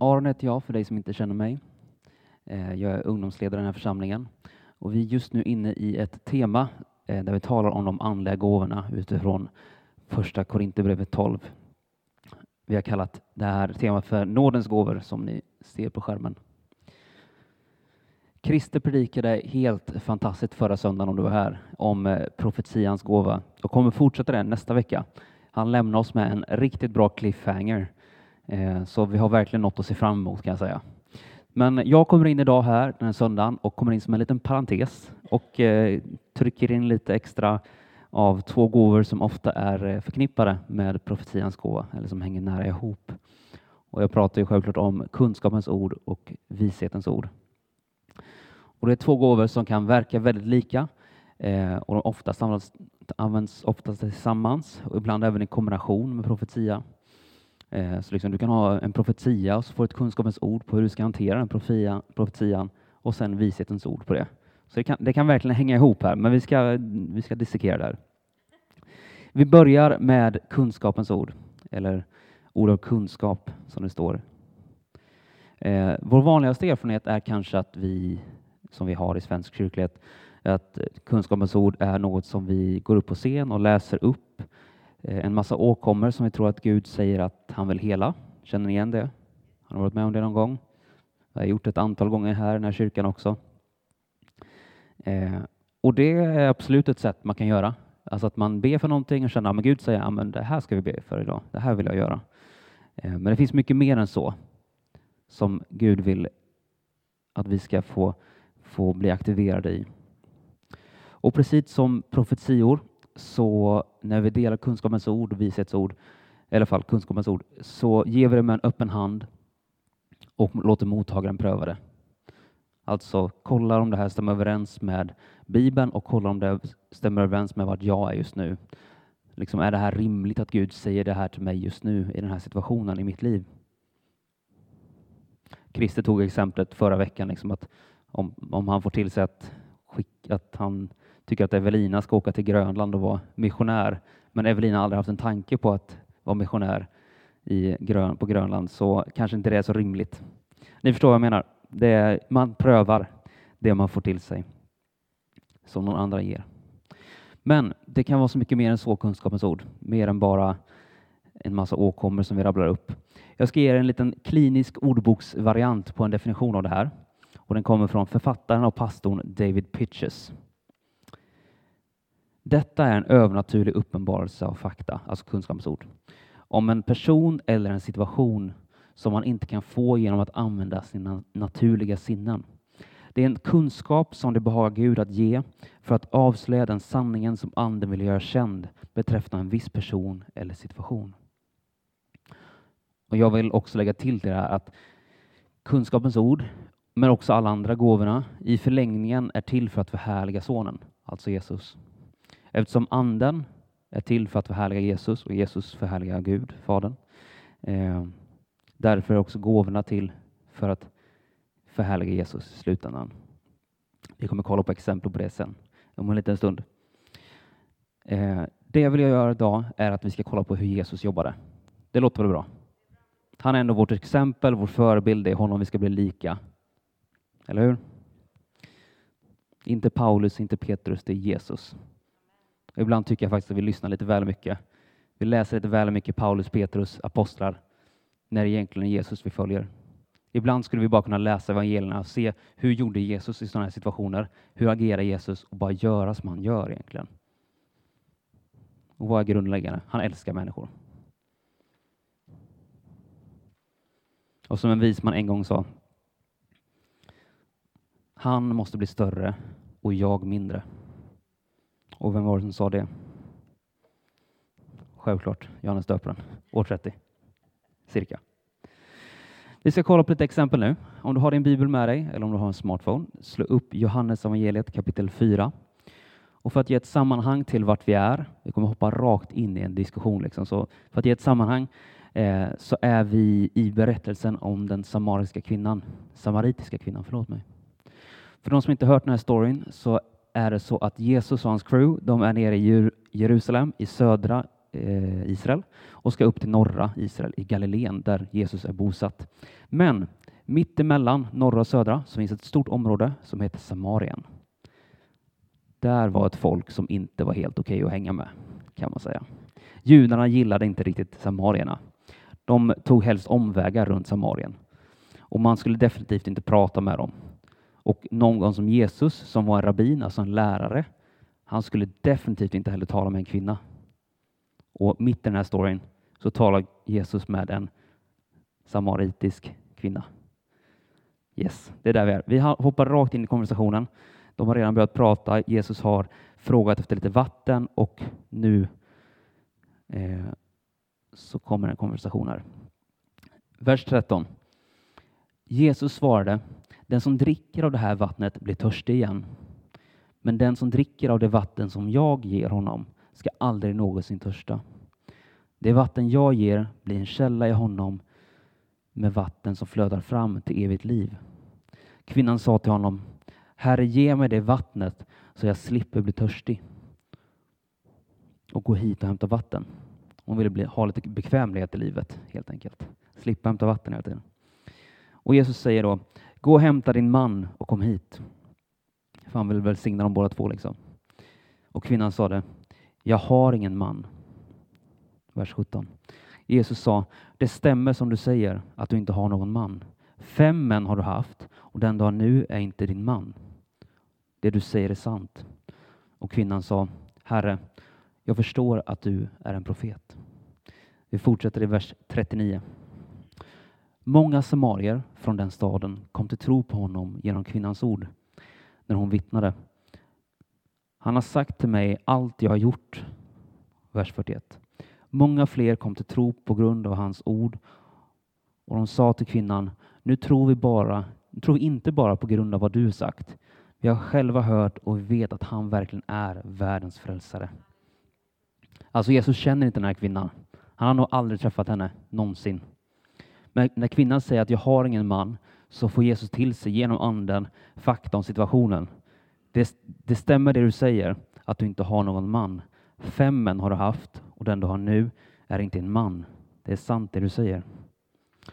Aron heter jag, för dig som inte känner mig. Eh, jag är ungdomsledare i den här församlingen. Och vi är just nu inne i ett tema eh, där vi talar om de andliga gåvorna utifrån första Korinthierbrevet 12. Vi har kallat det här temat för nådens gåvor som ni ser på skärmen. Christer predikade helt fantastiskt förra söndagen om du var här om eh, profetians gåva och kommer fortsätta det nästa vecka. Han lämnar oss med en riktigt bra cliffhanger Eh, så vi har verkligen något att se fram emot kan jag säga. Men jag kommer in idag här den här söndagen och kommer in som en liten parentes och eh, trycker in lite extra av två gåvor som ofta är eh, förknippade med profetians gåva eller som hänger nära ihop. Och jag pratar ju självklart om kunskapens ord och vishetens ord. Och det är två gåvor som kan verka väldigt lika och de oftast används, används oftast tillsammans och ibland även i kombination med profetia. Eh, så liksom du kan ha en profetia och så får du ett kunskapens ord på hur du ska hantera den profetia, profetian och sen vishetens ord på det. Så det kan, det kan verkligen hänga ihop här, men vi ska, vi ska dissekera det här. Vi börjar med kunskapens ord, eller ord av kunskap som det står. Eh, vår vanligaste erfarenhet är kanske att vi, som vi har i svensk kyrklighet, att kunskapens ord är något som vi går upp på scen och läser upp Eh, en massa åkommor som vi tror att Gud säger att han vill hela. Känner ni igen det? Har ni varit med om det någon gång? Jag har gjort det ett antal gånger här i den här kyrkan också. Eh, och det är absolut ett sätt man kan göra. Alltså att man ber för någonting och känner att Gud säger att det här ska vi be för idag. Det här vill jag göra. Eh, men det finns mycket mer än så som Gud vill att vi ska få, få bli aktiverade i. Och precis som profetior så när vi delar kunskapens ord och vishetsord, i alla fall kunskapens ord, så ger vi det med en öppen hand och låter mottagaren pröva det. Alltså kollar om det här stämmer överens med Bibeln och kollar om det stämmer överens med vad jag är just nu. Liksom, är det här rimligt att Gud säger det här till mig just nu i den här situationen i mitt liv? Christer tog exemplet förra veckan, liksom att om, om han får till sig att, skick, att han tycker att Evelina ska åka till Grönland och vara missionär, men Evelina har aldrig haft en tanke på att vara missionär i Grön, på Grönland, så kanske inte det är så rimligt. Ni förstår vad jag menar. Är, man prövar det man får till sig, som någon andra ger. Men det kan vara så mycket mer än så, kunskapens ord, mer än bara en massa åkommor som vi rabblar upp. Jag ska ge er en liten klinisk ordboksvariant på en definition av det här. Och den kommer från författaren och pastorn David Pitches. Detta är en övernaturlig uppenbarelse av fakta, alltså kunskapens ord, om en person eller en situation som man inte kan få genom att använda sina naturliga sinnen. Det är en kunskap som det behagar Gud att ge för att avslöja den sanningen som Anden vill göra känd beträffande en viss person eller situation. Och Jag vill också lägga till det här att kunskapens ord, men också alla andra gåvorna, i förlängningen är till för att förhärliga Sonen, alltså Jesus. Eftersom Anden är till för att förhärliga Jesus och Jesus förhärligar Gud, Fadern. Eh, därför är också gåvorna till för att förhärliga Jesus i slutändan. Vi kommer kolla på exempel på det sen om en liten stund. Eh, det jag vill göra idag är att vi ska kolla på hur Jesus jobbade. Det låter väl bra? Han är ändå vårt exempel, vår förebild, det är honom vi ska bli lika. Eller hur? Inte Paulus, inte Petrus, det är Jesus. Ibland tycker jag faktiskt att vi lyssnar lite väl mycket. Vi läser lite väl mycket Paulus, Petrus, apostlar, när det egentligen är Jesus vi följer. Ibland skulle vi bara kunna läsa evangelierna och se hur gjorde Jesus i sådana här situationer? Hur agerar Jesus? Och bara göra som han gör egentligen. Och vad är grundläggande? Han älskar människor. Och som en vis man en gång sa. Han måste bli större och jag mindre. Och vem var det som sa det? Självklart Johannes döparen, år 30, cirka. Vi ska kolla på lite exempel nu. Om du har din bibel med dig eller om du har en smartphone, slå upp Johannes evangeliet kapitel 4. Och för att ge ett sammanhang till vart vi är, vi kommer hoppa rakt in i en diskussion, liksom. så för att ge ett sammanhang eh, så är vi i berättelsen om den samariska kvinnan, samaritiska kvinnan, förlåt mig. För de som inte hört den här storyn så är det så att Jesus och hans crew, de är nere i Jerusalem, i södra eh, Israel och ska upp till norra Israel i Galileen där Jesus är bosatt. Men mitt emellan norra och södra så finns ett stort område som heter Samarien. Där var ett folk som inte var helt okej okay att hänga med kan man säga. Judarna gillade inte riktigt samarierna. De tog helst omvägar runt Samarien och man skulle definitivt inte prata med dem. Och någon som Jesus, som var en rabbin, alltså en lärare, han skulle definitivt inte heller tala med en kvinna. Och mitt i den här storyn så talar Jesus med en samaritisk kvinna. Yes, det är där vi är. Vi hoppar rakt in i konversationen. De har redan börjat prata. Jesus har frågat efter lite vatten och nu eh, så kommer en konversation här. Vers 13. Jesus svarade, den som dricker av det här vattnet blir törstig igen. Men den som dricker av det vatten som jag ger honom ska aldrig någonsin törsta. Det vatten jag ger blir en källa i honom med vatten som flödar fram till evigt liv. Kvinnan sa till honom, Herre, ge mig det vattnet så jag slipper bli törstig och gå hit och hämta vatten. Hon ville bli, ha lite bekvämlighet i livet helt enkelt. Slippa hämta vatten hela tiden. Och Jesus säger då, gå och hämta din man och kom hit. För han vill välsigna dem båda två. Liksom. Och kvinnan sa det, jag har ingen man. Vers 17. Jesus sa, det stämmer som du säger att du inte har någon man. Fem män har du haft och den du har nu är inte din man. Det du säger är sant. Och kvinnan sa, Herre, jag förstår att du är en profet. Vi fortsätter i vers 39. Många samarier från den staden kom till tro på honom genom kvinnans ord när hon vittnade. Han har sagt till mig allt jag har gjort. Vers 41. Många fler kom till tro på grund av hans ord och de sa till kvinnan, nu tror vi bara, tror inte bara på grund av vad du sagt. Vi har själva hört och vi vet att han verkligen är världens frälsare. Alltså Jesus känner inte den här kvinnan. Han har nog aldrig träffat henne någonsin. Men när kvinnan säger att jag har ingen man så får Jesus till sig genom anden fakta om situationen. Det, det stämmer det du säger, att du inte har någon man. Fem män har du haft och den du har nu är inte en man. Det är sant det du säger.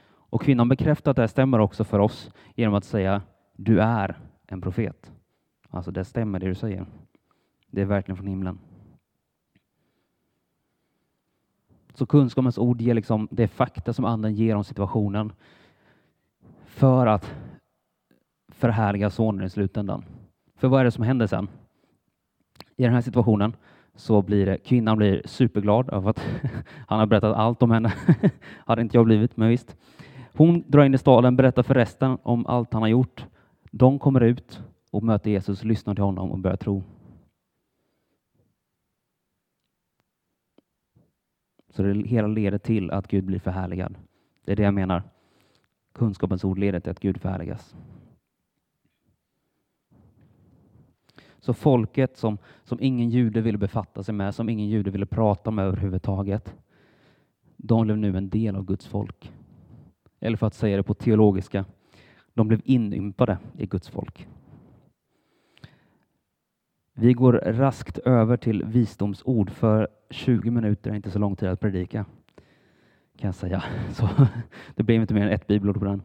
Och kvinnan bekräftar att det stämmer också för oss genom att säga du är en profet. Alltså det stämmer det du säger. Det är verkligen från himlen. Så kunskapens ord ger liksom det fakta som anden ger om situationen för att förhärliga sonen i slutändan. För vad är det som händer sen? I den här situationen så blir det, kvinnan blir superglad över att han har berättat allt om henne. hade inte jag blivit, men visst. Hon drar in i staden, berättar för resten om allt han har gjort. De kommer ut och möter Jesus, lyssnar till honom och börjar tro. Så det hela leder till att Gud blir förhärligad. Det är det jag menar. Kunskapens ord leder till att Gud förhärligas. Så folket som, som ingen jude ville befatta sig med, som ingen jude ville prata med överhuvudtaget, de blev nu en del av Guds folk. Eller för att säga det på teologiska, de blev inympade i Guds folk. Vi går raskt över till visdomsord, för 20 minuter är inte så lång tid att predika. Kan jag säga. Så det blev inte mer än ett bibelord på den.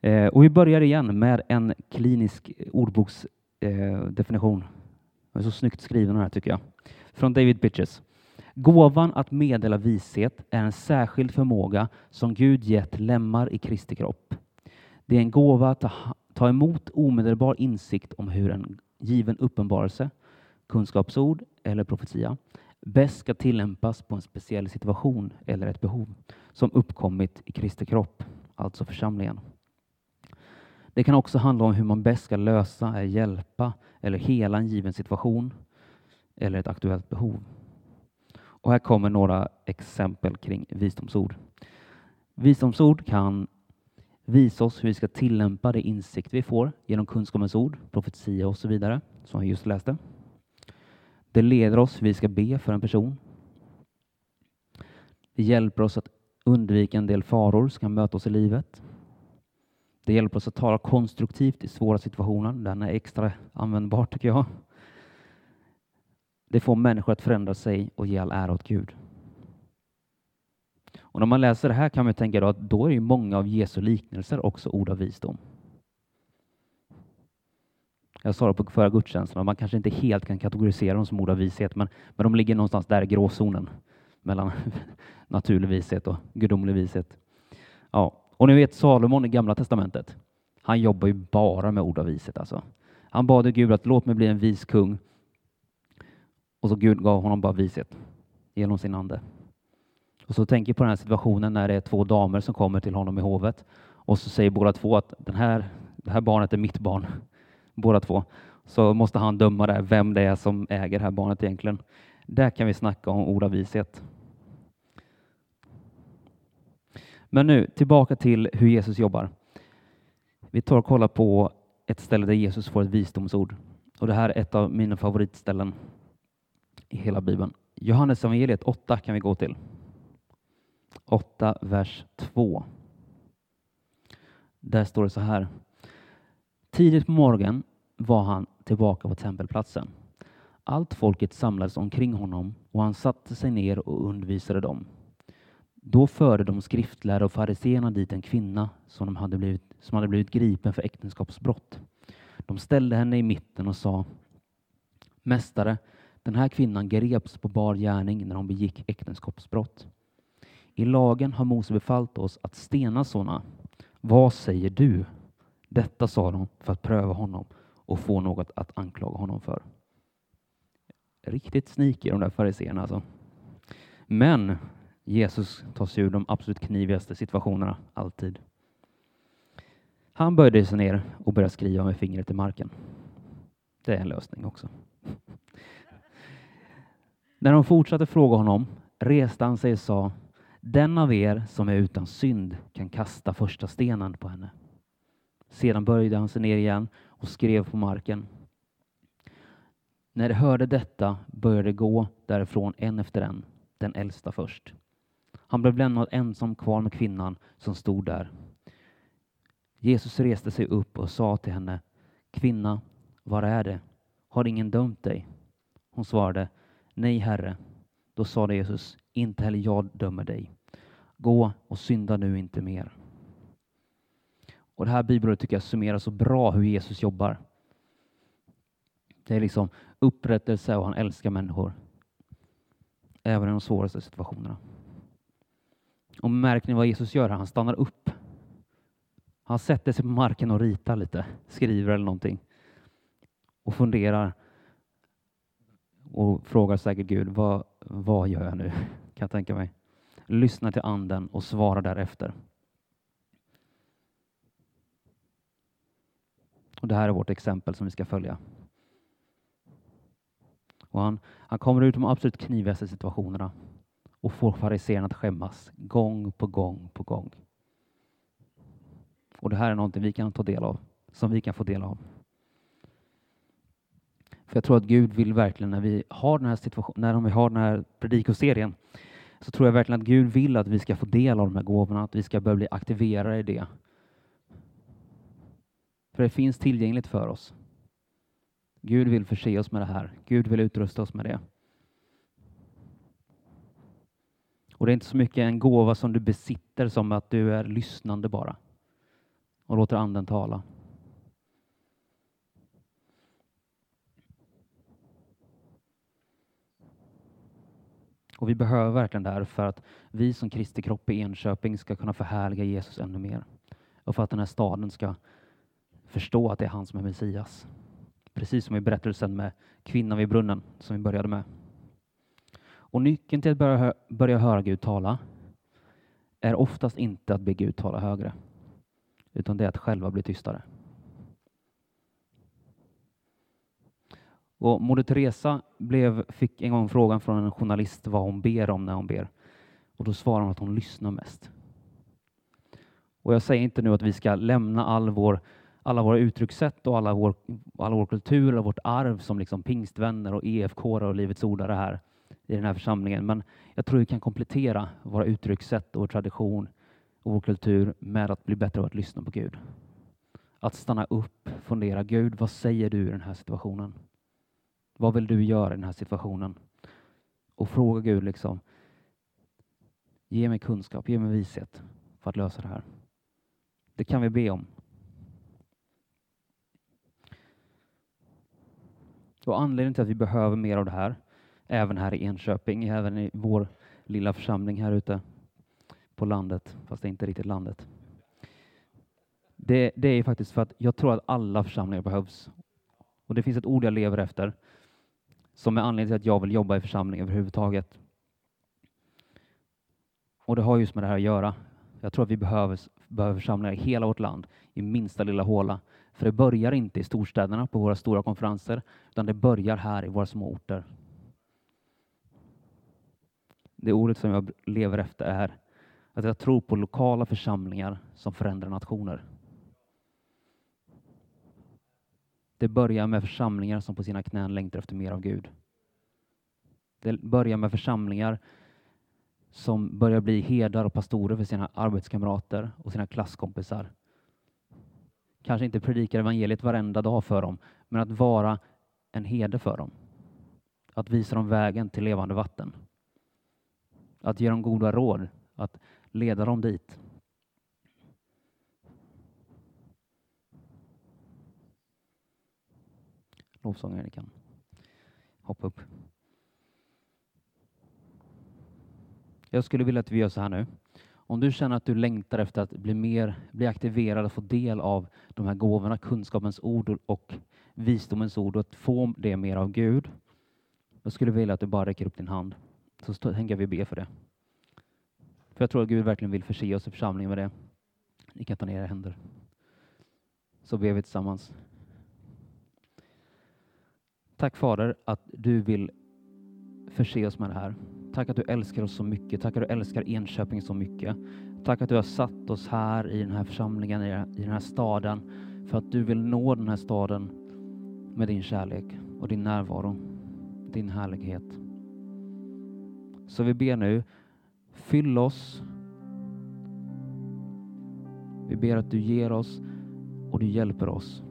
Eh, och vi börjar igen med en klinisk ordboksdefinition. Eh, den är så snyggt skriven här tycker jag. Från David Bitches. Gåvan att meddela vishet är en särskild förmåga som Gud gett lemmar i Kristi kropp. Det är en gåva att ta emot omedelbar insikt om hur en given uppenbarelse, kunskapsord eller profetia bäst ska tillämpas på en speciell situation eller ett behov som uppkommit i Kristi kropp, alltså församlingen. Det kan också handla om hur man bäst ska lösa, eh, hjälpa eller hela en given situation eller ett aktuellt behov. Och här kommer några exempel kring visdomsord. Visdomsord kan visa oss hur vi ska tillämpa det insikt vi får genom kunskapens ord, profetia och så vidare, som vi just läste. Det leder oss hur vi ska be för en person. Det hjälper oss att undvika en del faror som kan möta oss i livet. Det hjälper oss att tala konstruktivt i svåra situationer. Den är extra användbar tycker jag. Det får människor att förändra sig och ge all ära åt Gud. Och när man läser det här kan man tänka då att då är ju många av Jesu liknelser också ord av visdom. Jag sa det på förra gudstjänsten, man kanske inte helt kan kategorisera dem som ord av vishet, men, men de ligger någonstans där i gråzonen mellan naturlig vishet och gudomlig vishet. Ja, och ni vet Salomon i Gamla testamentet. Han jobbar ju bara med ord av vishet. Alltså. Han bad Gud att låt mig bli en vis kung. Och så Gud gav honom bara vishet genom sin ande. Och så tänker jag på den här situationen när det är två damer som kommer till honom i hovet och så säger båda två att den här, det här barnet är mitt barn. Båda två. Så måste han döma det, vem det är som äger det här barnet egentligen. Där kan vi snacka om ord av vishet. Men nu tillbaka till hur Jesus jobbar. Vi tar och kollar på ett ställe där Jesus får ett visdomsord. Och det här är ett av mina favoritställen i hela Bibeln. Johannes evangeliet 8 kan vi gå till. 8, vers 2. Där står det så här. Tidigt på morgonen var han tillbaka på tempelplatsen. Allt folket samlades omkring honom och han satte sig ner och undervisade dem. Då förde de skriftlärda och fariseerna dit en kvinna som, de hade blivit, som hade blivit gripen för äktenskapsbrott. De ställde henne i mitten och sa Mästare, den här kvinnan greps på bar gärning när hon begick äktenskapsbrott. I lagen har Mose befallt oss att stena sådana. Vad säger du? Detta sa de för att pröva honom och få något att anklaga honom för. Riktigt sneaky de där fariséerna alltså. Men Jesus tar sig ur de absolut knivigaste situationerna, alltid. Han böjde sig ner och började skriva med fingret i marken. Det är en lösning också. När de fortsatte fråga honom reste han sig och sa Den av er som är utan synd kan kasta första stenen på henne. Sedan böjde han sig ner igen och skrev på marken. När de hörde detta började de gå därifrån en efter en, den äldsta först. Han blev lämnad ensam kvar med kvinnan som stod där. Jesus reste sig upp och sa till henne, Kvinna, var är det? Har ingen dömt dig? Hon svarade, Nej, Herre. Då sade Jesus, inte heller jag dömer dig. Gå och synda nu inte mer. Och Det här bibelordet tycker jag summerar så bra hur Jesus jobbar. Det är liksom upprättelse och han älskar människor. Även i de svåraste situationerna. Och märker ni vad Jesus gör? här? Han stannar upp. Han sätter sig på marken och ritar lite, skriver eller någonting. Och funderar. Och frågar säkert Gud, vad, vad gör jag nu? Kan jag tänka mig. Lyssna till anden och svara därefter. Och Det här är vårt exempel som vi ska följa. Och han, han kommer ut de absolut knivigaste situationerna och får fariséerna att skämmas gång på gång på gång. Och det här är någonting vi kan ta del av, som vi kan få del av. För jag tror att Gud vill verkligen, när vi har den här situationen, när vi har den här predikoserien, så tror jag verkligen att Gud vill att vi ska få del av de här gåvorna, att vi ska börja bli aktiverade i det. För det finns tillgängligt för oss. Gud vill förse oss med det här. Gud vill utrusta oss med det. Och det är inte så mycket en gåva som du besitter som att du är lyssnande bara och låter anden tala. Och vi behöver verkligen det här för att vi som Kristi kropp i Enköping ska kunna förhärliga Jesus ännu mer. Och för att den här staden ska förstå att det är han som är Messias. Precis som i berättelsen med kvinnan vid brunnen som vi började med. Och nyckeln till att börja, börja höra Gud tala är oftast inte att be Gud tala högre, utan det är att själva bli tystare. Och Moder Teresa blev, fick en gång frågan från en journalist vad hon ber om när hon ber. Och då svarar hon att hon lyssnar mest. Och jag säger inte nu att vi ska lämna all vår, alla våra uttryckssätt och alla vår, alla vår kultur och vårt arv som liksom pingstvänner och EFK och Livets ordare här i den här församlingen. Men jag tror vi kan komplettera våra uttryckssätt och vår tradition och vår kultur med att bli bättre på att lyssna på Gud. Att stanna upp, fundera, Gud, vad säger du i den här situationen? Vad vill du göra i den här situationen? Och fråga Gud liksom, Ge mig kunskap, ge mig vishet för att lösa det här. Det kan vi be om. Och anledningen till att vi behöver mer av det här, även här i Enköping, även i vår lilla församling här ute på landet, fast det är inte riktigt landet. Det, det är faktiskt för att jag tror att alla församlingar behövs. Och det finns ett ord jag lever efter, som är anledningen till att jag vill jobba i församling överhuvudtaget. Och det har just med det här att göra. Jag tror att vi behöver, behöver församlingar i hela vårt land, i minsta lilla håla. För det börjar inte i storstäderna på våra stora konferenser, utan det börjar här i våra små orter. Det ordet som jag lever efter är att jag tror på lokala församlingar som förändrar nationer. Det börjar med församlingar som på sina knän längtar efter mer av Gud. Det börjar med församlingar som börjar bli herdar och pastorer för sina arbetskamrater och sina klasskompisar. Kanske inte predikar evangeliet varenda dag för dem, men att vara en herde för dem. Att visa dem vägen till levande vatten. Att ge dem goda råd, att leda dem dit. Lovsångare, ni kan hoppa upp. Jag skulle vilja att vi gör så här nu. Om du känner att du längtar efter att bli mer, bli aktiverad och få del av de här gåvorna, kunskapens ord och visdomens ord och att få det mer av Gud. Jag skulle vilja att du bara räcker upp din hand. Så tänker vi be för det. För jag tror att Gud verkligen vill förse oss i församlingen med det. Ni kan ta ner era händer. Så ber vi tillsammans. Tack Fader att du vill förse oss med det här. Tack att du älskar oss så mycket. Tack att du älskar Enköping så mycket. Tack att du har satt oss här i den här församlingen, i den här staden, för att du vill nå den här staden med din kärlek och din närvaro, din härlighet. Så vi ber nu, fyll oss. Vi ber att du ger oss och du hjälper oss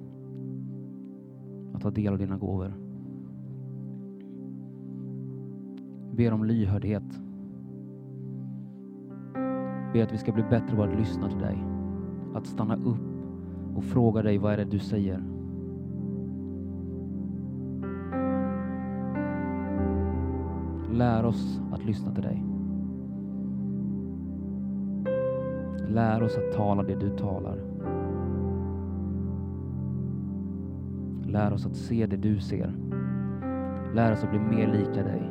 att ta del av dina gåvor. Ber om lyhördhet. Ber att vi ska bli bättre på att lyssna till dig. Att stanna upp och fråga dig vad är det du säger. Lär oss att lyssna till dig. Lär oss att tala det du talar. Lär oss att se det du ser. Lär oss att bli mer lika dig.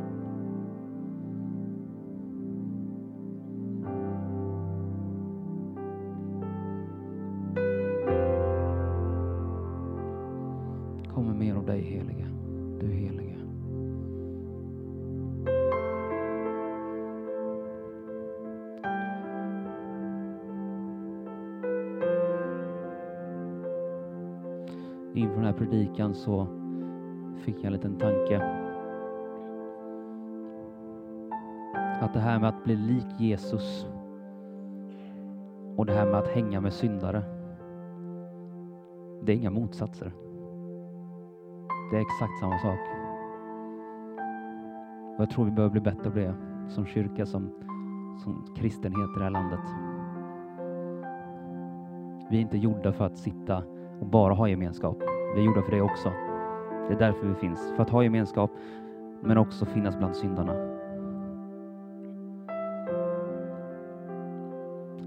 Inför den här predikan så fick jag en liten tanke. Att det här med att bli lik Jesus och det här med att hänga med syndare, det är inga motsatser. Det är exakt samma sak. Och jag tror vi behöver bli bättre på det som kyrka, som, som kristenhet i det här landet. Vi är inte gjorda för att sitta och bara ha gemenskap. Vi är gjorda för det också. Det är därför vi finns, för att ha gemenskap men också finnas bland syndarna.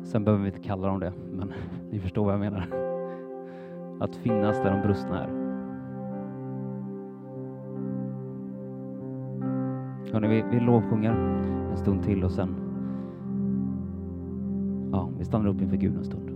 Sen behöver vi inte kalla dem det, men ni förstår vad jag menar. Att finnas där de brustna är. Hörrni, vi, vi lovsjunger en stund till och sen ja, vi stannar upp inför Gud en stund.